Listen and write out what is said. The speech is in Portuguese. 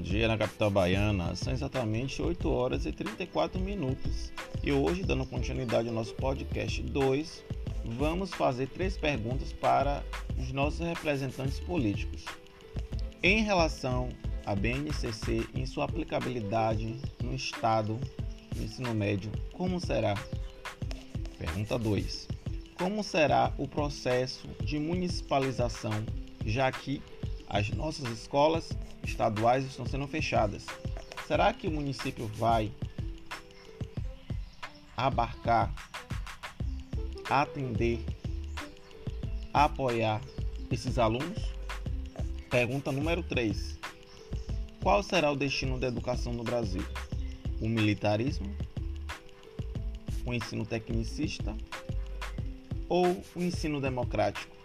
dia na capital baiana. São exatamente 8 horas e 34 minutos. E hoje, dando continuidade ao nosso podcast 2, vamos fazer três perguntas para os nossos representantes políticos. Em relação à BNCC em sua aplicabilidade no Estado do ensino médio, como será? Pergunta 2. Como será o processo de municipalização, já que as nossas escolas estaduais estão sendo fechadas. Será que o município vai abarcar, atender, apoiar esses alunos? Pergunta número 3. Qual será o destino da educação no Brasil? O militarismo? O ensino tecnicista? Ou o ensino democrático?